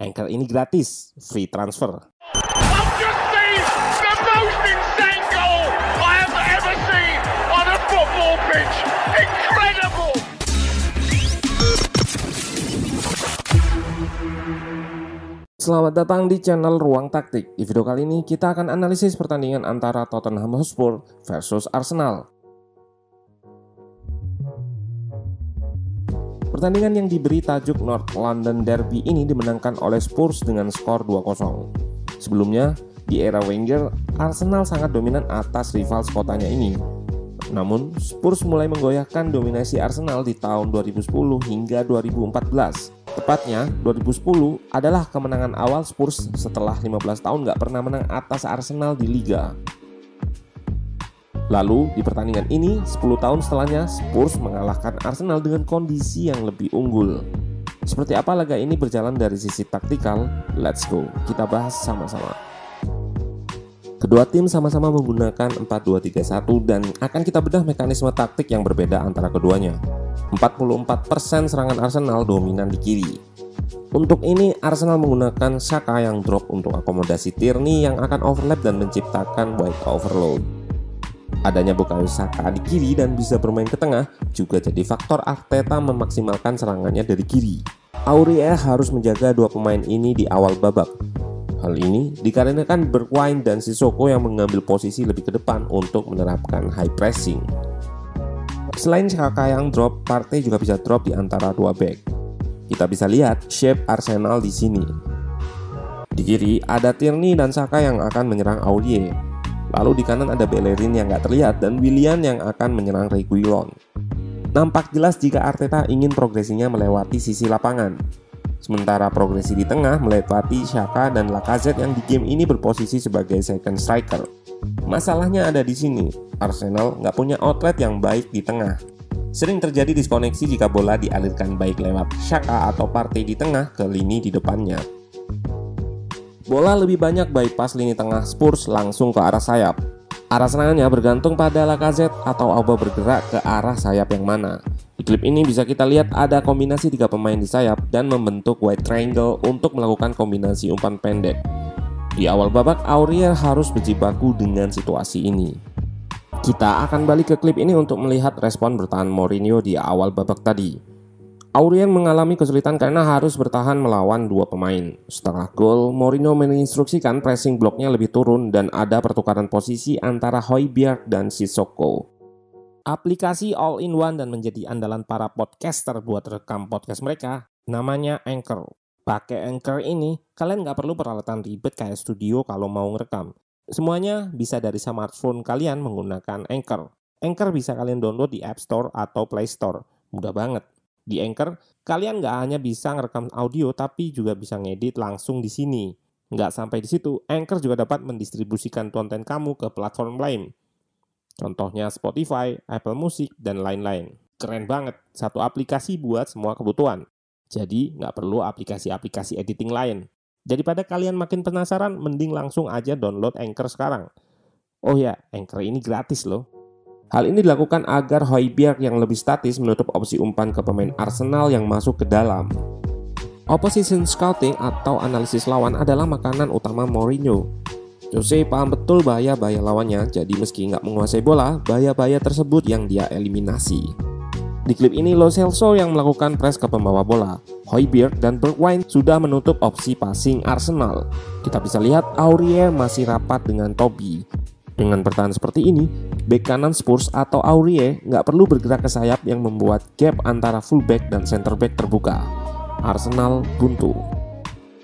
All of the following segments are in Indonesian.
Anchor ini gratis, free transfer. Selamat datang di channel Ruang Taktik. Di video kali ini kita akan analisis pertandingan antara Tottenham Hotspur versus Arsenal. Pertandingan yang diberi tajuk North London Derby ini dimenangkan oleh Spurs dengan skor 2-0. Sebelumnya, di era Wenger, Arsenal sangat dominan atas rival sekotanya ini. Namun, Spurs mulai menggoyahkan dominasi Arsenal di tahun 2010 hingga 2014. Tepatnya, 2010 adalah kemenangan awal Spurs setelah 15 tahun gak pernah menang atas Arsenal di Liga. Lalu, di pertandingan ini, 10 tahun setelahnya, Spurs mengalahkan Arsenal dengan kondisi yang lebih unggul. Seperti apa laga ini berjalan dari sisi taktikal? Let's go, kita bahas sama-sama. Kedua tim sama-sama menggunakan 4-2-3-1 dan akan kita bedah mekanisme taktik yang berbeda antara keduanya. 44% serangan Arsenal dominan di kiri. Untuk ini, Arsenal menggunakan Saka yang drop untuk akomodasi Tierney yang akan overlap dan menciptakan wide overload. Adanya Bukayo Saka di kiri dan bisa bermain ke tengah juga jadi faktor Arteta memaksimalkan serangannya dari kiri. Aurier harus menjaga dua pemain ini di awal babak. Hal ini dikarenakan Bergwijn dan Sissoko yang mengambil posisi lebih ke depan untuk menerapkan high pressing. Selain Saka yang drop, Partey juga bisa drop di antara dua back. Kita bisa lihat shape Arsenal di sini. Di kiri ada Tierney dan Saka yang akan menyerang Aurier. Lalu di kanan ada Bellerin yang nggak terlihat dan Willian yang akan menyerang Reguilon. Nampak jelas jika Arteta ingin progresinya melewati sisi lapangan. Sementara progresi di tengah melewati Shaka dan Lacazette yang di game ini berposisi sebagai second striker. Masalahnya ada di sini, Arsenal nggak punya outlet yang baik di tengah. Sering terjadi diskoneksi jika bola dialirkan baik lewat Shaka atau Partey di tengah ke lini di depannya. Bola lebih banyak bypass lini tengah Spurs langsung ke arah sayap. Arah serangannya bergantung pada Lacazette atau Auba bergerak ke arah sayap yang mana. Di klip ini bisa kita lihat ada kombinasi tiga pemain di sayap dan membentuk white triangle untuk melakukan kombinasi umpan pendek. Di awal babak, Aurier harus berjibaku dengan situasi ini. Kita akan balik ke klip ini untuk melihat respon bertahan Mourinho di awal babak tadi. Aurier mengalami kesulitan karena harus bertahan melawan dua pemain. Setelah gol, Mourinho menginstruksikan pressing bloknya lebih turun dan ada pertukaran posisi antara Hoiberg dan Sissoko. Aplikasi all-in-one dan menjadi andalan para podcaster buat rekam podcast mereka, namanya Anchor. Pakai Anchor ini, kalian nggak perlu peralatan ribet kayak studio kalau mau ngerekam. Semuanya bisa dari smartphone kalian menggunakan Anchor. Anchor bisa kalian download di App Store atau Play Store. Mudah banget. Di Anchor, kalian nggak hanya bisa ngerekam audio, tapi juga bisa ngedit langsung di sini. Nggak sampai di situ, Anchor juga dapat mendistribusikan konten kamu ke platform lain. Contohnya Spotify, Apple Music, dan lain-lain. Keren banget, satu aplikasi buat semua kebutuhan. Jadi, nggak perlu aplikasi-aplikasi editing lain. Daripada kalian makin penasaran, mending langsung aja download Anchor sekarang. Oh ya, Anchor ini gratis loh. Hal ini dilakukan agar Hoiberg yang lebih statis menutup opsi umpan ke pemain Arsenal yang masuk ke dalam. Opposition scouting atau analisis lawan adalah makanan utama Mourinho. Jose paham betul bahaya-bahaya lawannya, jadi meski nggak menguasai bola, bahaya-bahaya tersebut yang dia eliminasi. Di klip ini Lo Celso yang melakukan press ke pembawa bola. Hoiberg dan Bergwijn sudah menutup opsi passing Arsenal. Kita bisa lihat Aurier masih rapat dengan Toby. Dengan bertahan seperti ini, bek kanan Spurs atau Aurier nggak perlu bergerak ke sayap yang membuat gap antara fullback dan center back terbuka. Arsenal buntu.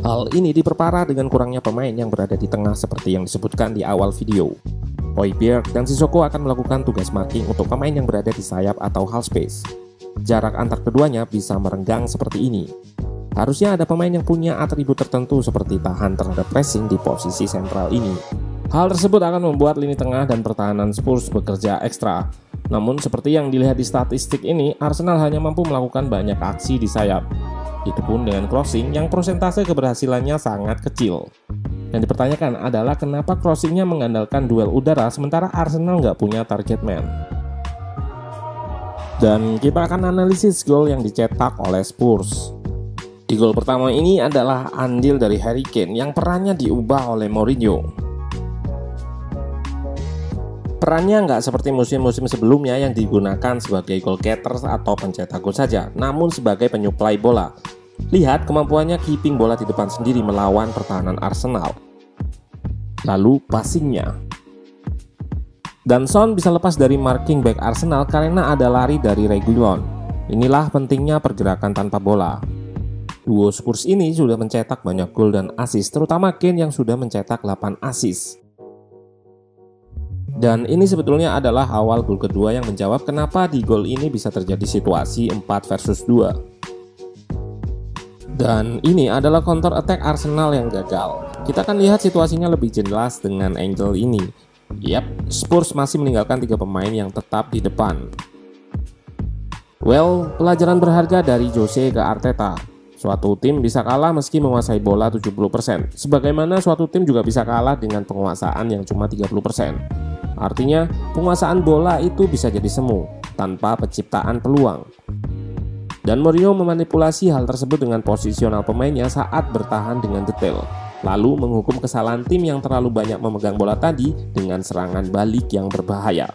Hal ini diperparah dengan kurangnya pemain yang berada di tengah seperti yang disebutkan di awal video. Hoiberg dan Sissoko akan melakukan tugas marking untuk pemain yang berada di sayap atau half space. Jarak antar keduanya bisa merenggang seperti ini. Harusnya ada pemain yang punya atribut tertentu seperti tahan terhadap pressing di posisi sentral ini. Hal tersebut akan membuat lini tengah dan pertahanan Spurs bekerja ekstra. Namun seperti yang dilihat di statistik ini, Arsenal hanya mampu melakukan banyak aksi di sayap. Itu pun dengan crossing yang prosentase keberhasilannya sangat kecil. Yang dipertanyakan adalah kenapa crossingnya mengandalkan duel udara sementara Arsenal nggak punya target man. Dan kita akan analisis gol yang dicetak oleh Spurs. Di gol pertama ini adalah andil dari Harry Kane yang perannya diubah oleh Mourinho. Perannya nggak seperti musim-musim sebelumnya yang digunakan sebagai goal getter atau pencetak gol saja, namun sebagai penyuplai bola. Lihat kemampuannya keeping bola di depan sendiri melawan pertahanan Arsenal. Lalu passingnya. Dan Son bisa lepas dari marking back Arsenal karena ada lari dari Reguilon. Inilah pentingnya pergerakan tanpa bola. Duo Spurs ini sudah mencetak banyak gol dan assist, terutama Kane yang sudah mencetak 8 assist. Dan ini sebetulnya adalah awal gol kedua yang menjawab kenapa di gol ini bisa terjadi situasi 4 versus 2. Dan ini adalah counter attack Arsenal yang gagal. Kita akan lihat situasinya lebih jelas dengan angle ini. Yap, Spurs masih meninggalkan tiga pemain yang tetap di depan. Well, pelajaran berharga dari Jose ke Arteta. Suatu tim bisa kalah meski menguasai bola 70%, sebagaimana suatu tim juga bisa kalah dengan penguasaan yang cuma 30%. Artinya, penguasaan bola itu bisa jadi semu, tanpa penciptaan peluang. Dan Mourinho memanipulasi hal tersebut dengan posisional pemainnya saat bertahan dengan detail, lalu menghukum kesalahan tim yang terlalu banyak memegang bola tadi dengan serangan balik yang berbahaya.